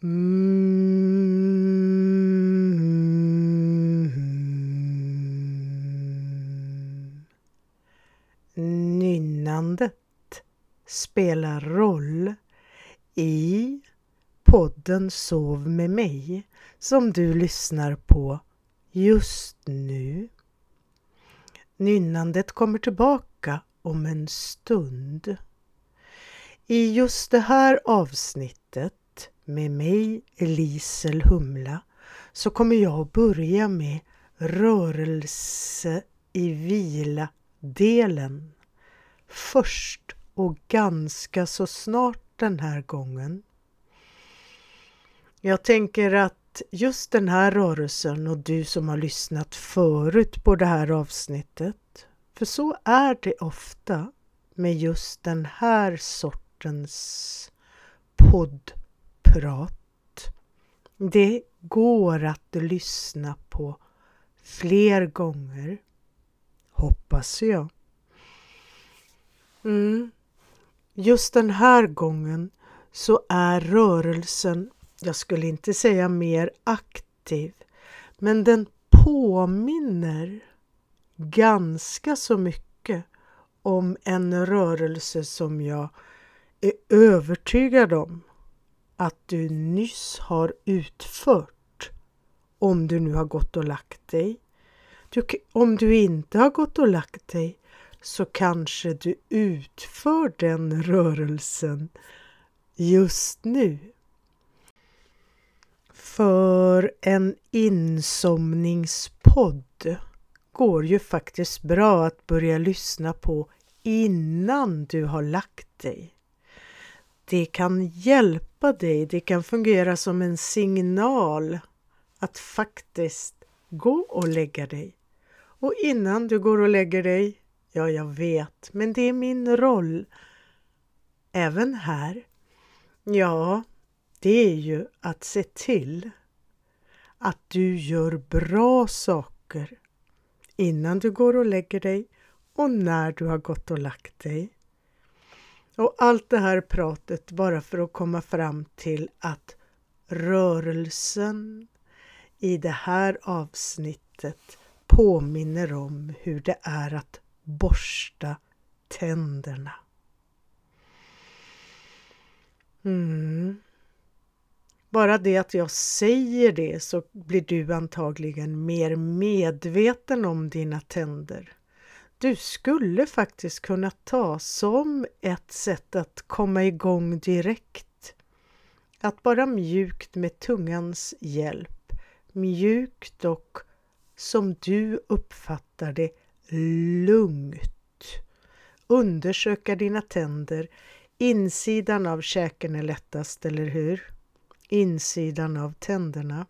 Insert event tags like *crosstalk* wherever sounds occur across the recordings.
Mm. Nynnandet spelar roll i podden Sov med mig som du lyssnar på just nu. Nynnandet kommer tillbaka om en stund. I just det här avsnittet med mig, Elisel Humla, så kommer jag att börja med rörelse i vila-delen. Först och ganska så snart den här gången. Jag tänker att just den här rörelsen och du som har lyssnat förut på det här avsnittet, för så är det ofta med just den här sortens prat. Det går att lyssna på fler gånger, hoppas jag. Mm. Just den här gången så är rörelsen, jag skulle inte säga mer aktiv, men den påminner ganska så mycket om en rörelse som jag är övertygad om att du nyss har utfört om du nu har gått och lagt dig. Du, om du inte har gått och lagt dig så kanske du utför den rörelsen just nu. För en insomningspodd går ju faktiskt bra att börja lyssna på innan du har lagt dig. Det kan hjälpa dig, det kan fungera som en signal att faktiskt gå och lägga dig. Och innan du går och lägger dig, ja jag vet, men det är min roll även här. Ja, det är ju att se till att du gör bra saker innan du går och lägger dig och när du har gått och lagt dig. Och allt det här pratet bara för att komma fram till att rörelsen i det här avsnittet påminner om hur det är att borsta tänderna. Mm. Bara det att jag säger det så blir du antagligen mer medveten om dina tänder. Du skulle faktiskt kunna ta som ett sätt att komma igång direkt. Att bara mjukt med tungans hjälp, mjukt och som du uppfattar det lugnt. Undersöka dina tänder. Insidan av käken är lättast, eller hur? insidan av tänderna.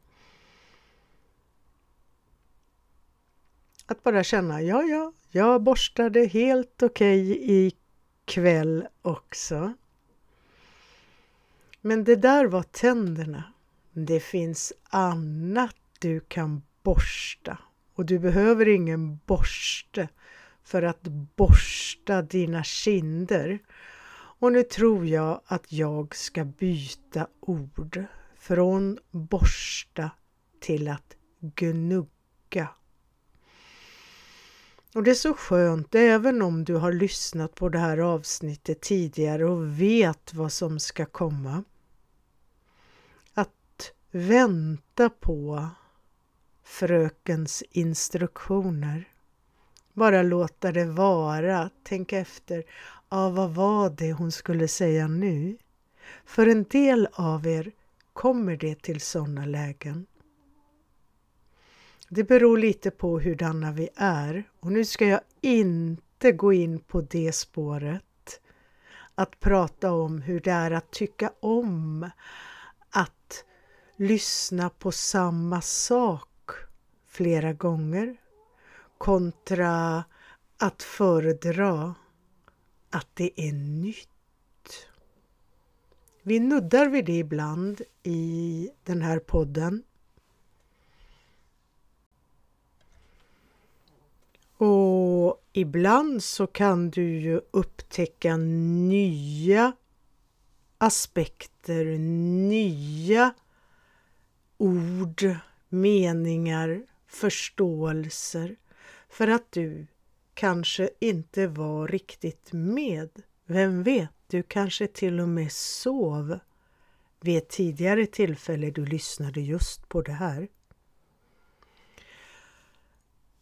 Att bara känna, ja, ja, jag borstade helt okej okay ikväll också. Men det där var tänderna. Det finns annat du kan borsta och du behöver ingen borste för att borsta dina kinder och nu tror jag att jag ska byta ord från borsta till att gnugga. Och det är så skönt, även om du har lyssnat på det här avsnittet tidigare och vet vad som ska komma, att vänta på frökens instruktioner. Bara låta det vara, tänka efter. Ja, vad var det hon skulle säga nu? För en del av er kommer det till sådana lägen. Det beror lite på hurdana vi är och nu ska jag inte gå in på det spåret. Att prata om hur det är att tycka om att lyssna på samma sak flera gånger kontra att föredra att det är nytt. Vi nuddar vid det ibland i den här podden. Och ibland så kan du ju upptäcka nya aspekter, nya ord, meningar, förståelser för att du kanske inte var riktigt med. Vem vet, du kanske till och med sov vid ett tidigare tillfälle du lyssnade just på det här.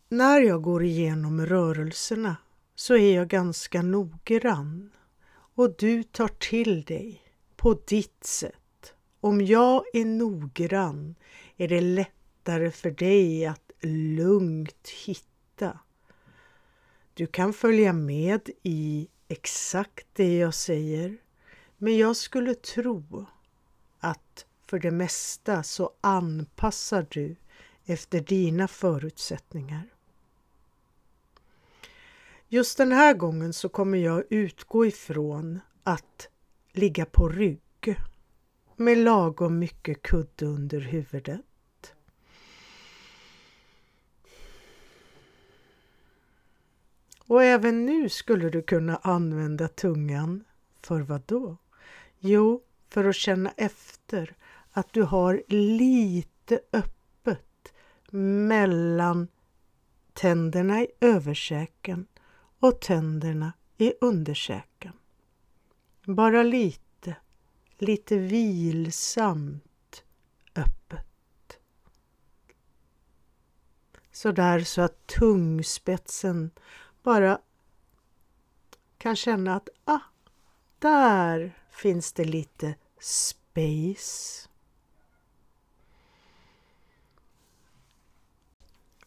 När jag går igenom rörelserna så är jag ganska noggrann och du tar till dig på ditt sätt. Om jag är noggrann är det lättare för dig att lugnt hitta. Du kan följa med i exakt det jag säger men jag skulle tro att för det mesta så anpassar du efter dina förutsättningar. Just den här gången så kommer jag utgå ifrån att ligga på rygg med lagom mycket kudde under huvudet. Och även nu skulle du kunna använda tungan. För vad då? Jo, för att känna efter att du har lite öppet mellan tänderna i översäken och tänderna i undersäken. Bara lite, lite vilsamt öppet. Sådär så att tungspetsen bara kan känna att ah, där finns det lite space.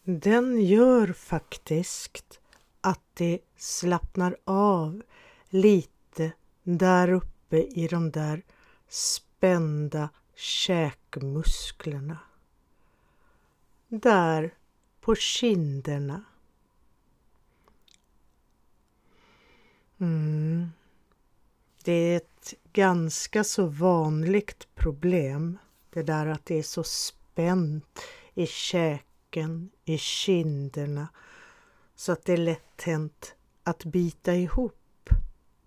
Den gör faktiskt att det slappnar av lite där uppe i de där spända käkmusklerna. Där på kinderna. Mm. Det är ett ganska så vanligt problem det där att det är så spänt i käken, i kinderna så att det är lätt hänt att bita ihop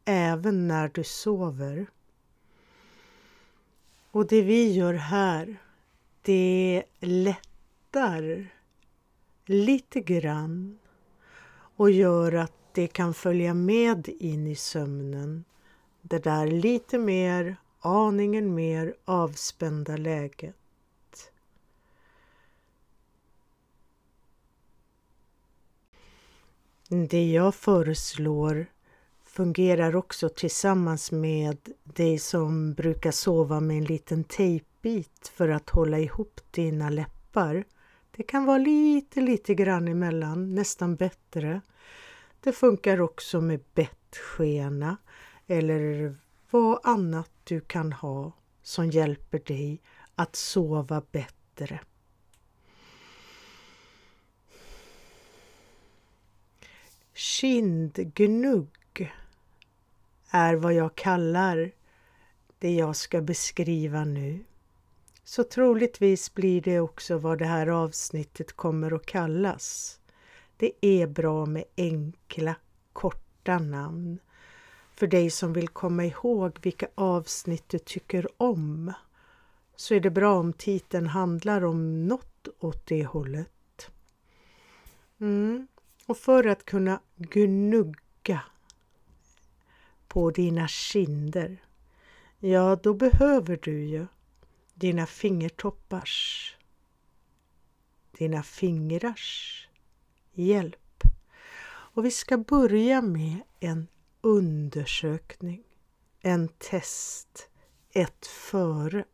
även när du sover. Och det vi gör här, det lättar lite grann och gör att det kan följa med in i sömnen. Det där lite mer, aningen mer avspända läget. Det jag föreslår fungerar också tillsammans med dig som brukar sova med en liten tejpbit för att hålla ihop dina läppar. Det kan vara lite, lite grann emellan, nästan bättre. Det funkar också med bettskena eller vad annat du kan ha som hjälper dig att sova bättre. Kindgnugg är vad jag kallar det jag ska beskriva nu. Så troligtvis blir det också vad det här avsnittet kommer att kallas. Det är bra med enkla, korta namn för dig som vill komma ihåg vilka avsnitt du tycker om så är det bra om titeln handlar om något åt det hållet. Mm. Och för att kunna gnugga på dina kinder, ja då behöver du ju dina fingertoppars, dina fingrars hjälp. Och vi ska börja med en undersökning, en test, ett före.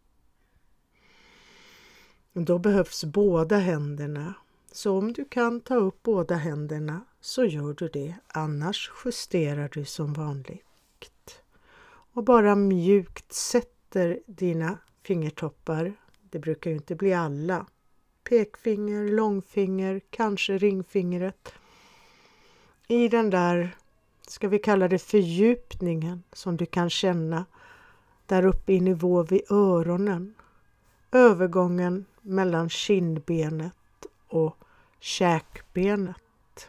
Då behövs båda händerna så om du kan ta upp båda händerna så gör du det, annars justerar du som vanligt. Och bara mjukt sätter dina fingertoppar, det brukar ju inte bli alla, pekfinger, långfinger, kanske ringfingret, i den där, ska vi kalla det fördjupningen som du kan känna där uppe i nivå vid öronen. Övergången mellan kindbenet och käkbenet.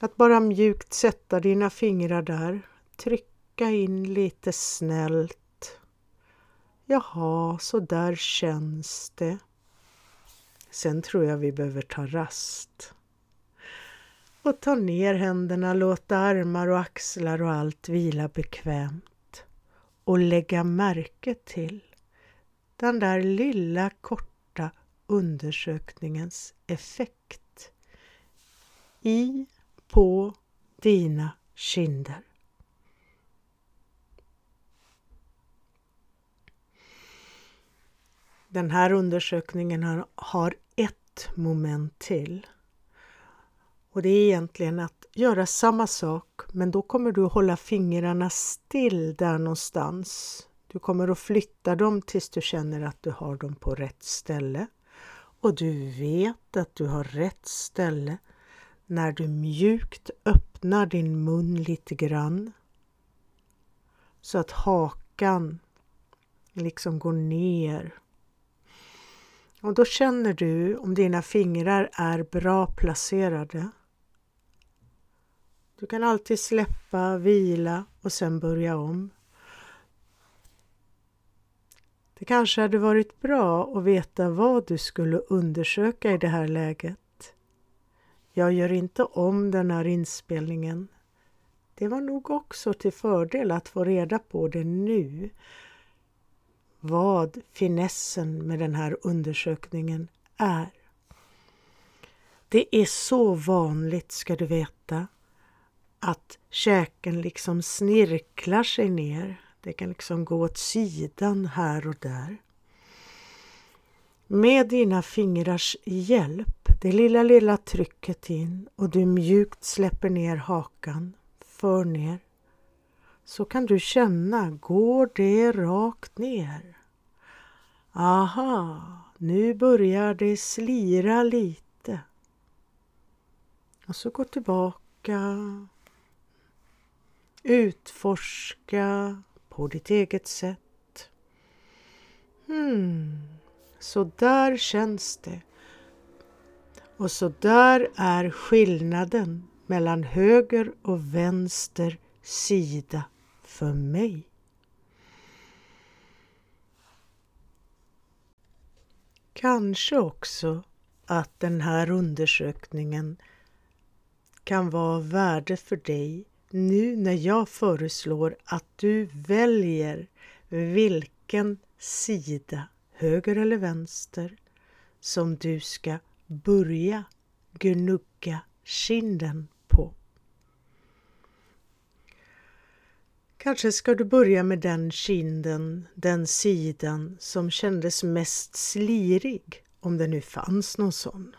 Att bara mjukt sätta dina fingrar där, trycka in lite snällt. Jaha, så där känns det. Sen tror jag vi behöver ta rast. Och ta ner händerna, låta armar och axlar och allt vila bekvämt. Och lägga märke till den där lilla korta undersökningens effekt i, på dina kinder. Den här undersökningen har ett moment till. Och det är egentligen att göra samma sak men då kommer du hålla fingrarna still där någonstans. Du kommer att flytta dem tills du känner att du har dem på rätt ställe. Och du vet att du har rätt ställe när du mjukt öppnar din mun lite grann. Så att hakan liksom går ner och då känner du om dina fingrar är bra placerade. Du kan alltid släppa, vila och sen börja om. Det kanske hade varit bra att veta vad du skulle undersöka i det här läget. Jag gör inte om den här inspelningen. Det var nog också till fördel att få reda på det nu vad finessen med den här undersökningen är. Det är så vanligt, ska du veta, att käken liksom snirklar sig ner. Det kan liksom gå åt sidan här och där. Med dina fingrars hjälp, det lilla, lilla trycket in och du mjukt släpper ner hakan, för ner, så kan du känna, går det rakt ner? Aha, nu börjar det slira lite. Och så gå tillbaka. Utforska på ditt eget sätt. Hmm, så där känns det. Och så där är skillnaden mellan höger och vänster sida för mig. Kanske också att den här undersökningen kan vara av värde för dig nu när jag föreslår att du väljer vilken sida, höger eller vänster, som du ska börja gnugga kinden på. Kanske ska du börja med den kinden, den sidan som kändes mest slirig, om det nu fanns någon sån.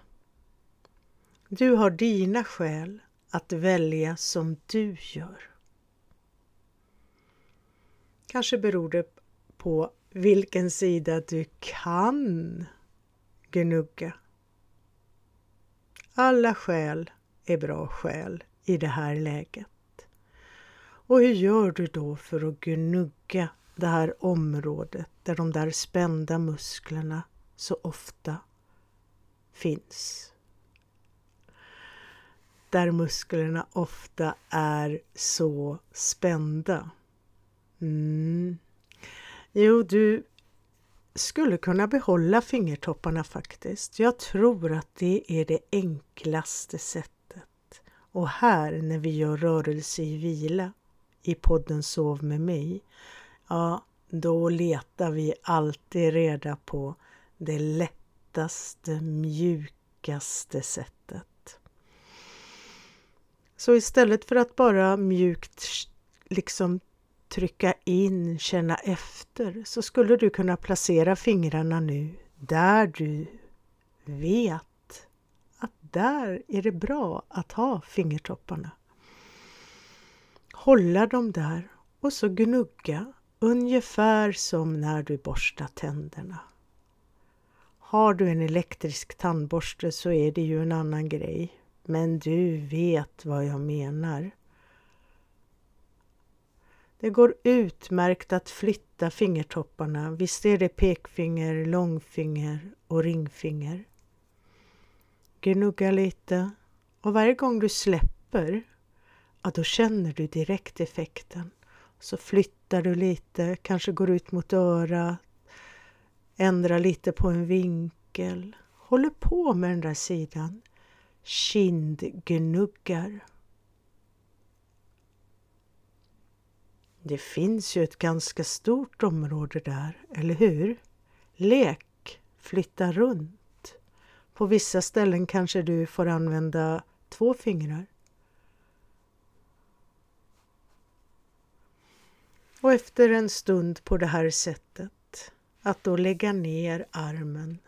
Du har dina skäl att välja som du gör. Kanske beror det på vilken sida du kan gnugga. Alla skäl är bra skäl i det här läget. Och hur gör du då för att gnugga det här området där de där spända musklerna så ofta finns? Där musklerna ofta är så spända. Mm. Jo, du skulle kunna behålla fingertopparna faktiskt. Jag tror att det är det enklaste sättet. Och här när vi gör rörelse i vila i podden Sov med mig, ja, då letar vi alltid reda på det lättaste, mjukaste sättet. Så istället för att bara mjukt liksom trycka in, känna efter, så skulle du kunna placera fingrarna nu där du vet att där är det bra att ha fingertopparna hålla dem där och så gnugga ungefär som när du borstar tänderna. Har du en elektrisk tandborste så är det ju en annan grej, men du vet vad jag menar. Det går utmärkt att flytta fingertopparna. Visst är det pekfinger, långfinger och ringfinger. Gnugga lite och varje gång du släpper ja, då känner du direkt effekten. Så flyttar du lite, kanske går ut mot örat, ändrar lite på en vinkel. Håller på med den där sidan. Kindgnuggar. Det finns ju ett ganska stort område där, eller hur? Lek, flytta runt. På vissa ställen kanske du får använda två fingrar. Och efter en stund på det här sättet, att då lägga ner armen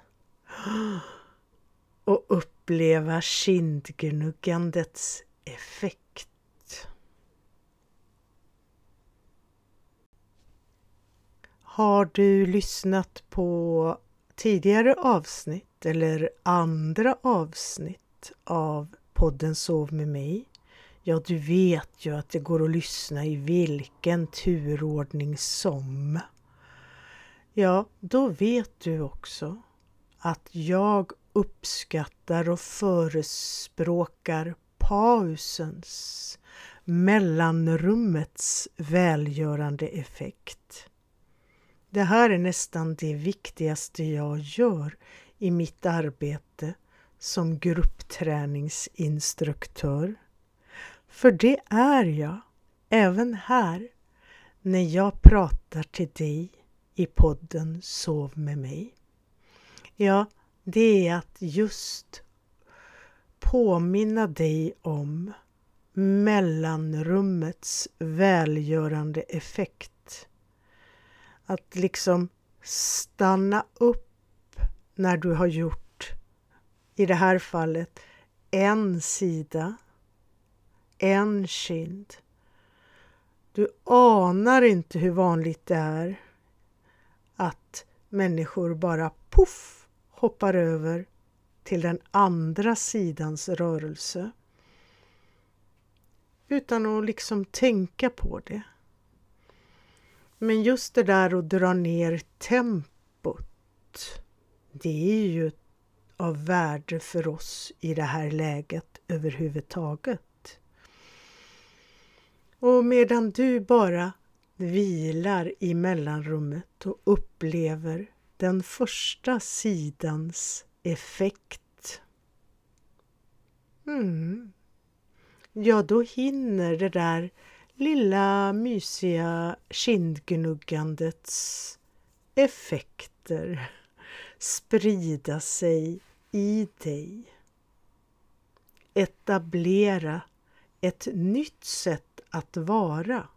och uppleva kindgnuggandets effekt. Har du lyssnat på tidigare avsnitt eller andra avsnitt av podden Sov med mig? Ja, du vet ju att det går att lyssna i vilken turordning som. Ja, då vet du också att jag uppskattar och förespråkar pausens, mellanrummets välgörande effekt. Det här är nästan det viktigaste jag gör i mitt arbete som gruppträningsinstruktör. För det är jag även här när jag pratar till dig i podden Sov med mig. Jag det är att just påminna dig om mellanrummets välgörande effekt att liksom stanna upp när du har gjort, i det här fallet, en sida, en kind. Du anar inte hur vanligt det är att människor bara poff hoppar över till den andra sidans rörelse utan att liksom tänka på det. Men just det där att dra ner tempot, det är ju av värde för oss i det här läget överhuvudtaget. Och medan du bara vilar i mellanrummet och upplever den första sidans effekt. Mm. Ja, då hinner det där lilla mysiga kindgnuggandets effekter sprida sig i dig. Etablera ett nytt sätt att vara.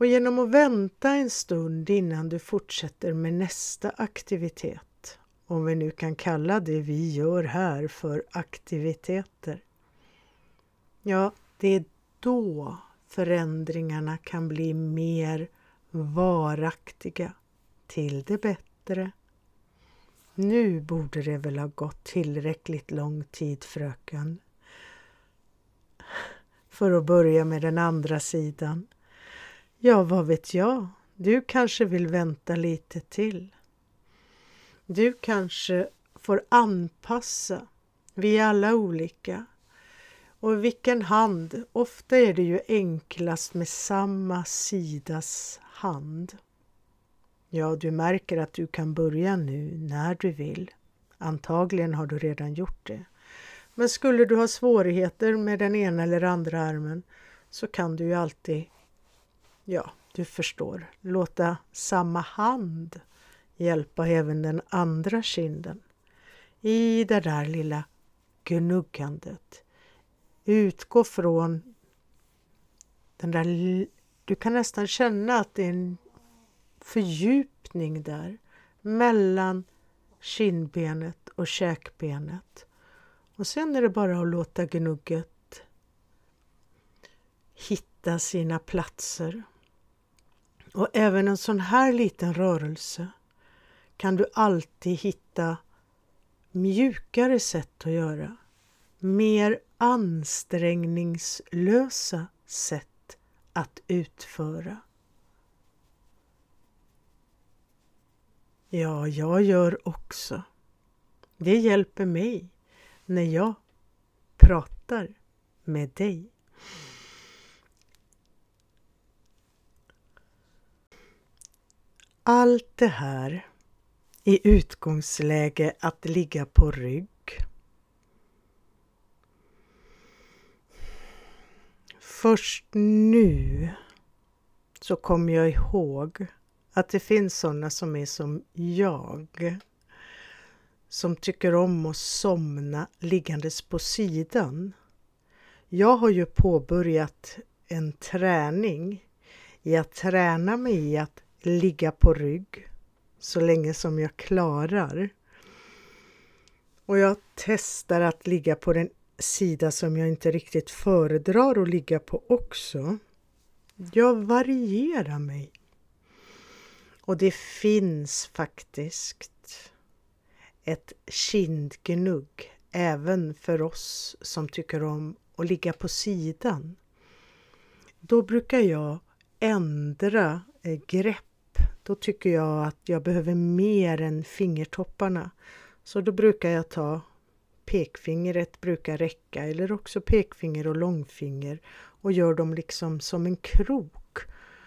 Och genom att vänta en stund innan du fortsätter med nästa aktivitet, om vi nu kan kalla det vi gör här för aktiviteter. Ja, det är då förändringarna kan bli mer varaktiga till det bättre. Nu borde det väl ha gått tillräckligt lång tid, fröken. För att börja med den andra sidan. Ja, vad vet jag? Du kanske vill vänta lite till. Du kanske får anpassa. Vi är alla olika. Och vilken hand? Ofta är det ju enklast med samma sidas hand. Ja, du märker att du kan börja nu när du vill. Antagligen har du redan gjort det. Men skulle du ha svårigheter med den ena eller andra armen så kan du ju alltid, ja, du förstår, låta samma hand hjälpa även den andra kinden i det där lilla gnuggandet Utgå från den där... Du kan nästan känna att det är en fördjupning där mellan kindbenet och käkbenet. Och sen är det bara att låta gnugget hitta sina platser. Och även en sån här liten rörelse kan du alltid hitta mjukare sätt att göra. Mer ansträngningslösa sätt att utföra. Ja, jag gör också. Det hjälper mig när jag pratar med dig. Allt det här i utgångsläge att ligga på rygg. Först nu så kommer jag ihåg att det finns sådana som är som jag. Som tycker om att somna liggandes på sidan. Jag har ju påbörjat en träning i att träna mig i att ligga på rygg så länge som jag klarar. Och jag testar att ligga på den sida som jag inte riktigt föredrar att ligga på också. Jag varierar mig. Och det finns faktiskt ett kindgnugg även för oss som tycker om att ligga på sidan. Då brukar jag ändra eh, grepp. Då tycker jag att jag behöver mer än fingertopparna. Så då brukar jag ta pekfingret brukar räcka eller också pekfinger och långfinger och gör dem liksom som en krok.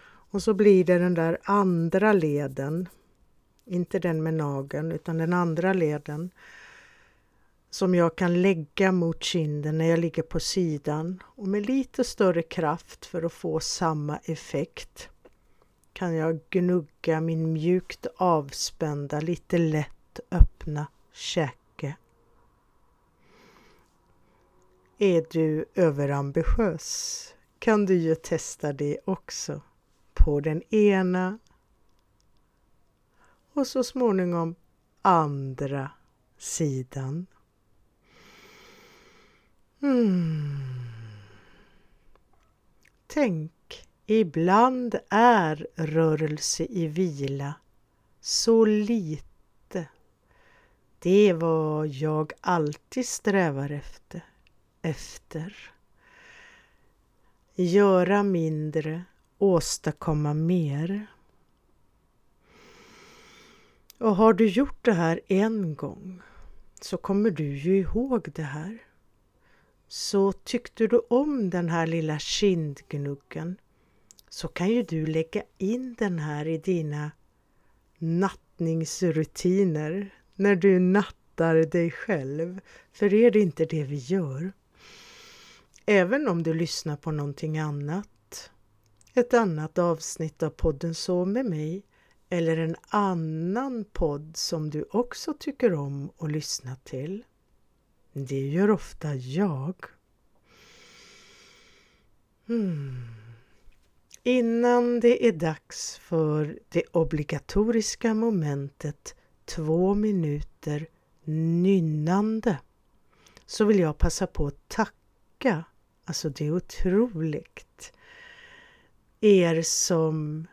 Och så blir det den där andra leden, inte den med nageln utan den andra leden som jag kan lägga mot kinden när jag ligger på sidan och med lite större kraft för att få samma effekt kan jag gnugga min mjukt avspända, lite lätt öppna käke. Är du överambitiös kan du ju testa det också på den ena och så småningom andra sidan. Mm. Tänk, ibland är rörelse i vila så lite. Det är vad jag alltid strävar efter. efter. Göra mindre, åstadkomma mer. Och har du gjort det här en gång så kommer du ju ihåg det här. Så tyckte du om den här lilla kindgnuggen så kan ju du lägga in den här i dina nattningsrutiner när du nattar dig själv. För är det inte det vi gör? Även om du lyssnar på någonting annat, ett annat avsnitt av podden Så med mig eller en annan podd som du också tycker om att lyssna till det gör ofta jag. Hmm. Innan det är dags för det obligatoriska momentet två minuter nynnande så vill jag passa på att tacka, alltså det är otroligt, er som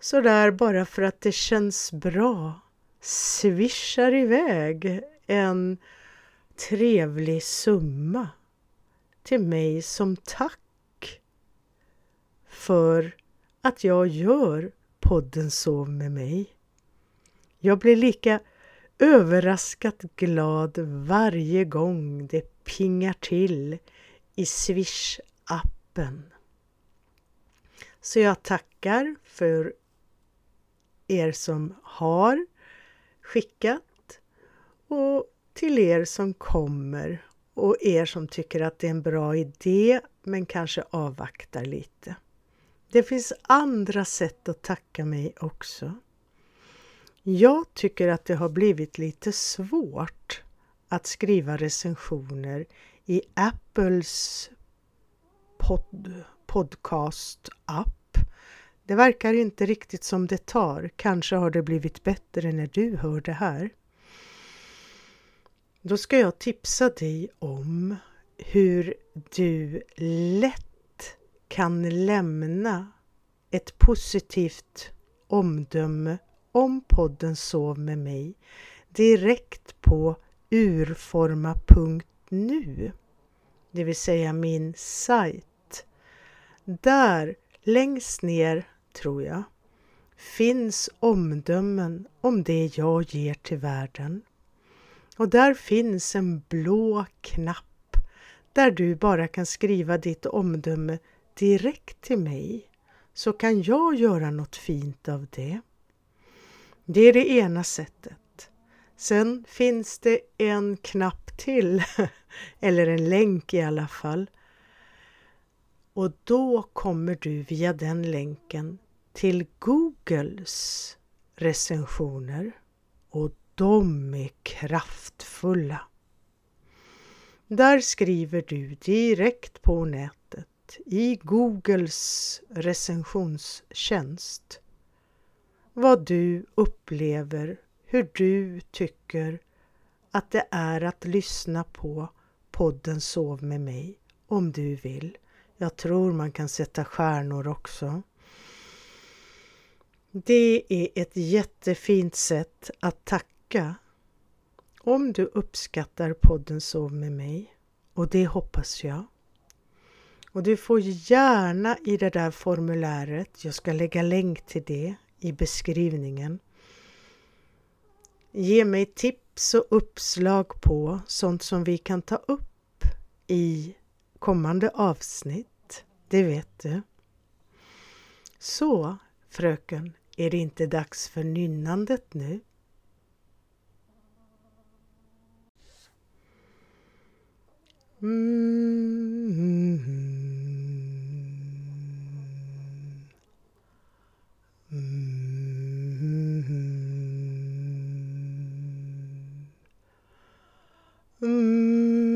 sådär bara för att det känns bra swishar iväg en trevlig summa till mig som tack för att jag gör podden Sov med mig. Jag blir lika överraskat glad varje gång det pingar till i Swish-appen. Så jag tackar för er som har skickat och till er som kommer och er som tycker att det är en bra idé men kanske avvaktar lite. Det finns andra sätt att tacka mig också. Jag tycker att det har blivit lite svårt att skriva recensioner i Apples pod, podcast-app. Det verkar inte riktigt som det tar. Kanske har det blivit bättre när du hör det här. Då ska jag tipsa dig om hur du lätt kan lämna ett positivt omdöme om podden Sov med mig direkt på urforma.nu, det vill säga min sajt. Där längst ner, tror jag, finns omdömen om det jag ger till världen. Och där finns en blå knapp där du bara kan skriva ditt omdöme direkt till mig så kan jag göra något fint av det. Det är det ena sättet. Sen finns det en knapp till, *laughs* eller en länk i alla fall. Och då kommer du via den länken till Googles recensioner och de är kraftfulla. Där skriver du direkt på nätet i Googles recensionstjänst vad du upplever, hur du tycker att det är att lyssna på podden Sov med mig om du vill. Jag tror man kan sätta stjärnor också. Det är ett jättefint sätt att tacka om du uppskattar podden Sov med mig och det hoppas jag. Och du får gärna i det där formuläret, jag ska lägga länk till det i beskrivningen, ge mig tips och uppslag på sånt som vi kan ta upp i kommande avsnitt. Det vet du. Så, fröken, är det inte dags för nynnandet nu? Mm. mm, mm. Mm.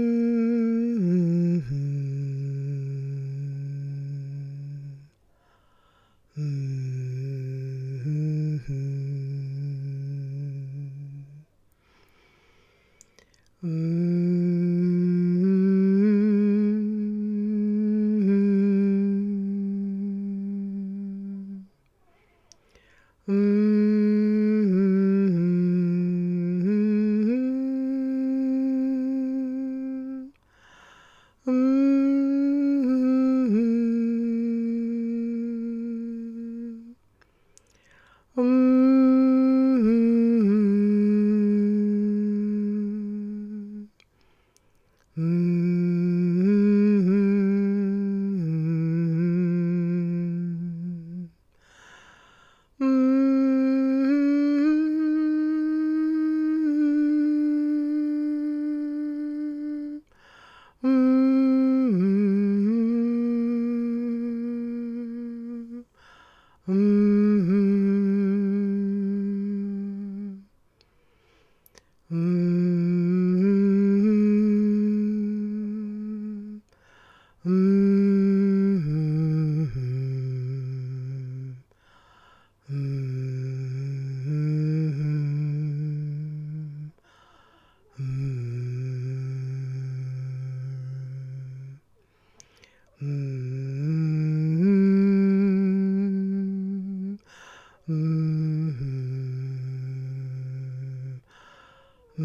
Efter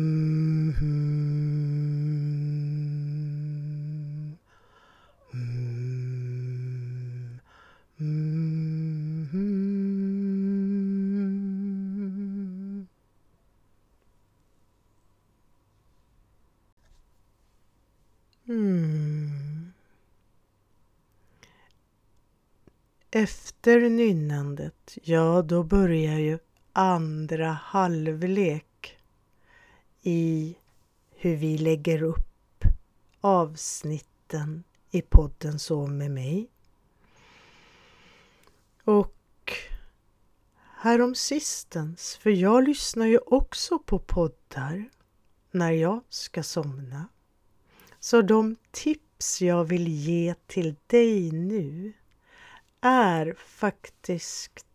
nynnandet, ja då börjar ju andra halvlek i hur vi lägger upp avsnitten i podden Så med mig. Och härom sistens, för jag lyssnar ju också på poddar när jag ska somna. Så de tips jag vill ge till dig nu är faktiskt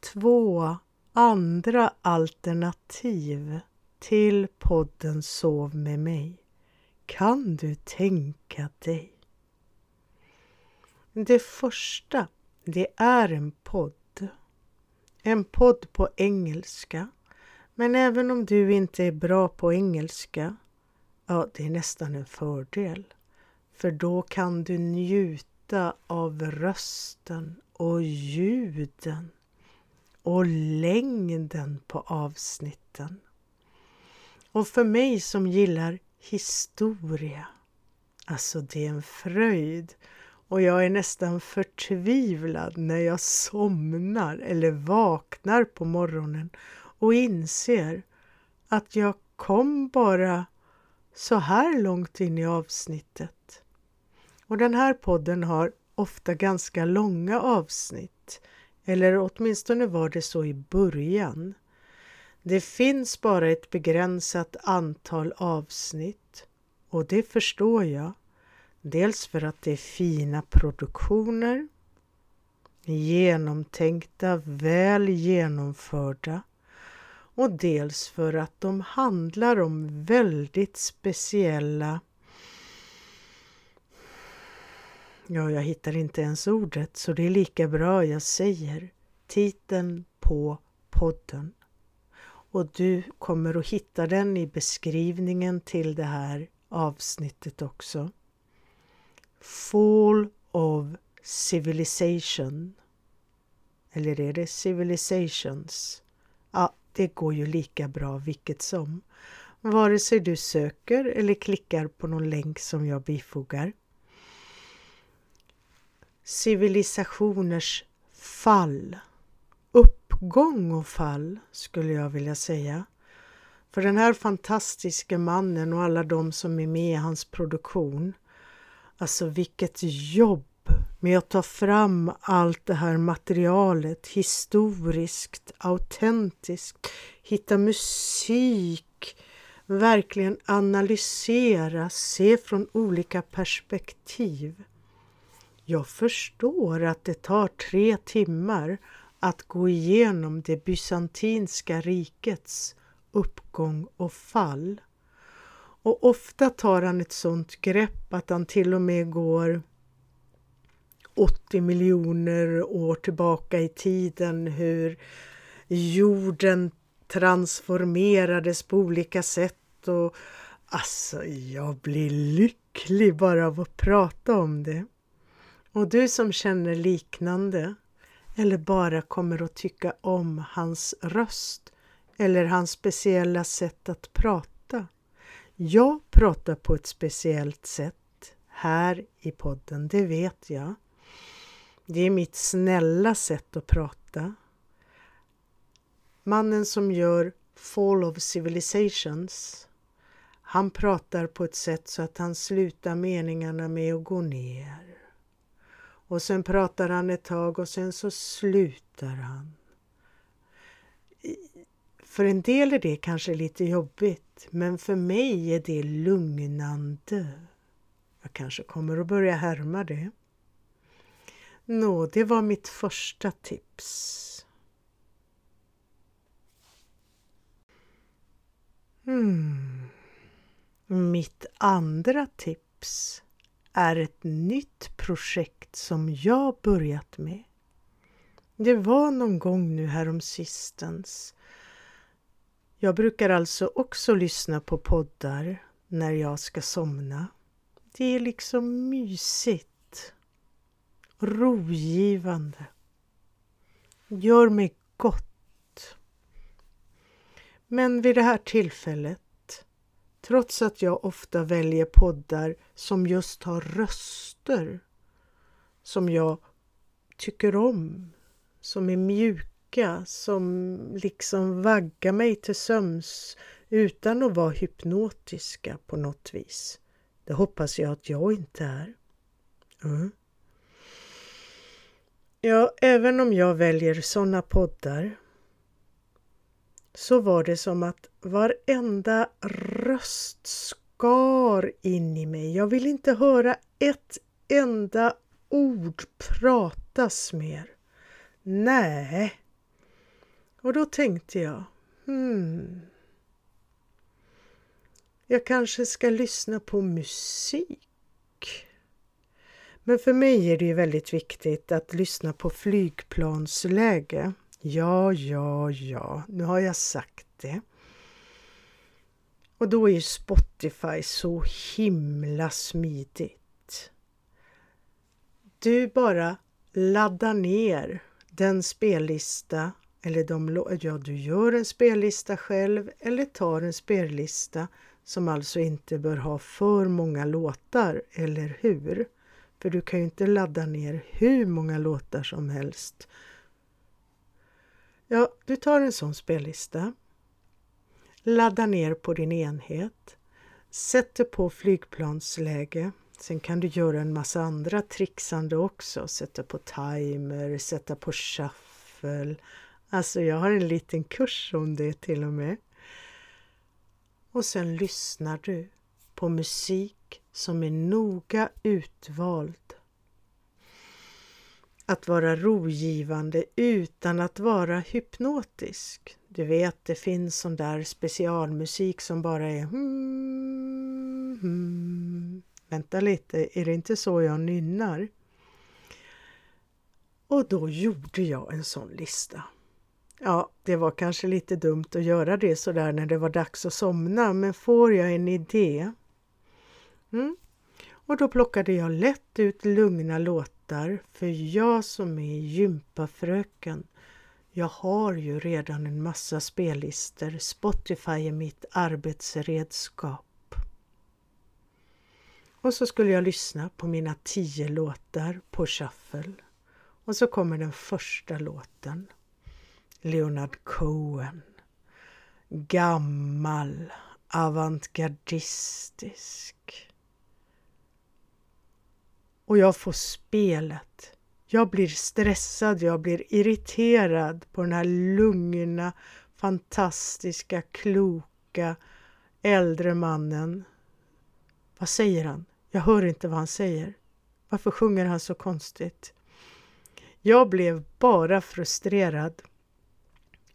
två andra alternativ till podden Sov med mig. Kan du tänka dig? Det första, det är en podd. En podd på engelska. Men även om du inte är bra på engelska, ja, det är nästan en fördel. För då kan du njuta av rösten och ljuden och längden på avsnitten. Och för mig som gillar historia, alltså det är en fröjd och jag är nästan förtvivlad när jag somnar eller vaknar på morgonen och inser att jag kom bara så här långt in i avsnittet. Och den här podden har ofta ganska långa avsnitt, eller åtminstone var det så i början. Det finns bara ett begränsat antal avsnitt och det förstår jag. Dels för att det är fina produktioner, genomtänkta, väl genomförda och dels för att de handlar om väldigt speciella Ja, jag hittar inte ens ordet så det är lika bra jag säger titeln på podden. Och du kommer att hitta den i beskrivningen till det här avsnittet också. Fall of Civilization. Eller är det Civilizations? Ja, det går ju lika bra vilket som. Vare sig du söker eller klickar på någon länk som jag bifogar. Civilisationers fall. Uppgång och fall skulle jag vilja säga. För den här fantastiska mannen och alla de som är med i hans produktion. Alltså vilket jobb med att ta fram allt det här materialet historiskt, autentiskt, hitta musik, verkligen analysera, se från olika perspektiv. Jag förstår att det tar tre timmar att gå igenom det bysantinska rikets uppgång och fall. Och ofta tar han ett sådant grepp att han till och med går 80 miljoner år tillbaka i tiden hur jorden transformerades på olika sätt och alltså jag blir lycklig bara av att prata om det. Och du som känner liknande eller bara kommer att tycka om hans röst eller hans speciella sätt att prata. Jag pratar på ett speciellt sätt här i podden, det vet jag. Det är mitt snälla sätt att prata. Mannen som gör Fall of Civilizations han pratar på ett sätt så att han slutar meningarna med att gå ner. Och sen pratar han ett tag och sen så slutar han. För en del är det kanske lite jobbigt, men för mig är det lugnande. Jag kanske kommer att börja härma det. Nå, det var mitt första tips. Mm. Mitt andra tips är ett nytt projekt som jag börjat med. Det var någon gång nu härom sistens. Jag brukar alltså också lyssna på poddar när jag ska somna. Det är liksom mysigt, rogivande, gör mig gott. Men vid det här tillfället trots att jag ofta väljer poddar som just har röster som jag tycker om, som är mjuka, som liksom vaggar mig till söms utan att vara hypnotiska på något vis. Det hoppas jag att jag inte är. Mm. Ja, även om jag väljer sådana poddar så var det som att varenda röst skar in i mig. Jag vill inte höra ett enda ord pratas mer. Nej. Och då tänkte jag, hmm. Jag kanske ska lyssna på musik. Men för mig är det ju väldigt viktigt att lyssna på flygplansläge. Ja, ja, ja, nu har jag sagt det. Och då är Spotify så himla smidigt. Du bara laddar ner den spellista eller de, ja, du gör en spellista själv eller tar en spellista som alltså inte bör ha för många låtar, eller hur? För du kan ju inte ladda ner hur många låtar som helst. Ja, du tar en sån spellista, laddar ner på din enhet, sätter på flygplansläge. Sen kan du göra en massa andra trixande också, sätta på timer, sätta på shuffle. Alltså jag har en liten kurs om det till och med. Och sen lyssnar du på musik som är noga utvald. Att vara rogivande utan att vara hypnotisk. Du vet, det finns sån där specialmusik som bara är hmm, hmm. Vänta lite, är det inte så jag nynnar? Och då gjorde jag en sån lista. Ja, det var kanske lite dumt att göra det sådär när det var dags att somna, men får jag en idé? Mm. Och då plockade jag lätt ut lugna låtar, för jag som är gympafröken, jag har ju redan en massa spellistor. Spotify är mitt arbetsredskap. Och så skulle jag lyssna på mina tio låtar på shuffle. Och så kommer den första låten. Leonard Cohen. Gammal, avantgardistisk. Och jag får spelet. Jag blir stressad, jag blir irriterad på den här lugna, fantastiska, kloka äldre mannen. Vad säger han? Jag hör inte vad han säger. Varför sjunger han så konstigt? Jag blev bara frustrerad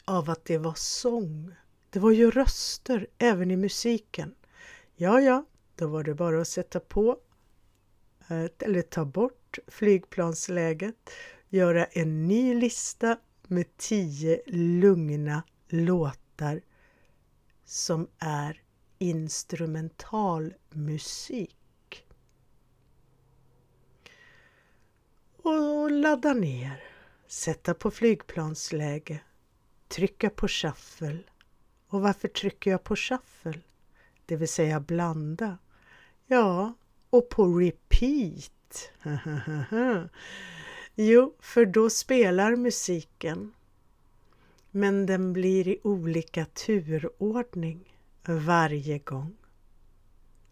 av att det var sång. Det var ju röster även i musiken. Ja, ja, då var det bara att sätta på eller ta bort flygplansläget, göra en ny lista med tio lugna låtar som är instrumentalmusik. Och ladda ner, sätta på flygplansläge trycka på shuffle. Och varför trycker jag på shuffle? Det vill säga blanda. Ja, och på repeat. *laughs* jo, för då spelar musiken. Men den blir i olika turordning varje gång.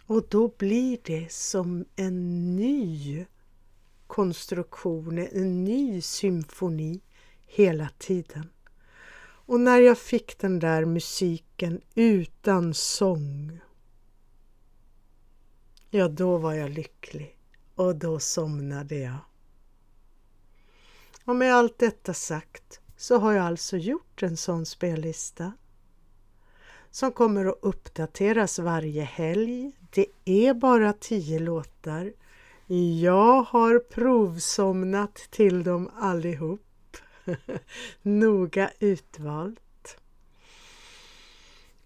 Och då blir det som en ny konstruktion, en ny symfoni hela tiden. Och när jag fick den där musiken utan sång, ja då var jag lycklig och då somnade jag. Och med allt detta sagt så har jag alltså gjort en sån spellista som kommer att uppdateras varje helg. Det är bara tio låtar. Jag har provsomnat till dem allihop. *laughs* Noga utvalt.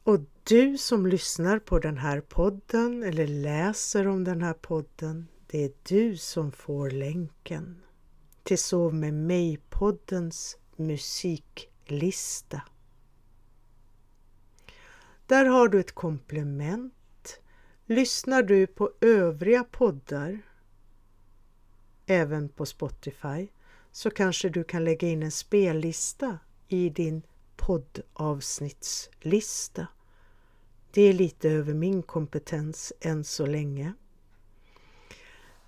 Och du som lyssnar på den här podden eller läser om den här podden, det är du som får länken till Sov med mig-poddens musiklista. Där har du ett komplement. Lyssnar du på övriga poddar, även på Spotify, så kanske du kan lägga in en spellista i din poddavsnittslista. Det är lite över min kompetens än så länge.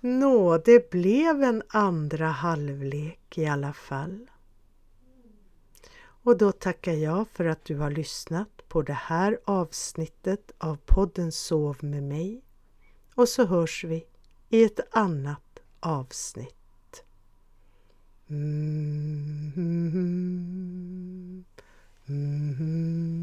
Nå, det blev en andra halvlek i alla fall. Och då tackar jag för att du har lyssnat på det här avsnittet av podden Sov med mig. Och så hörs vi i ett annat avsnitt. Mm-hmm. Mm-hmm.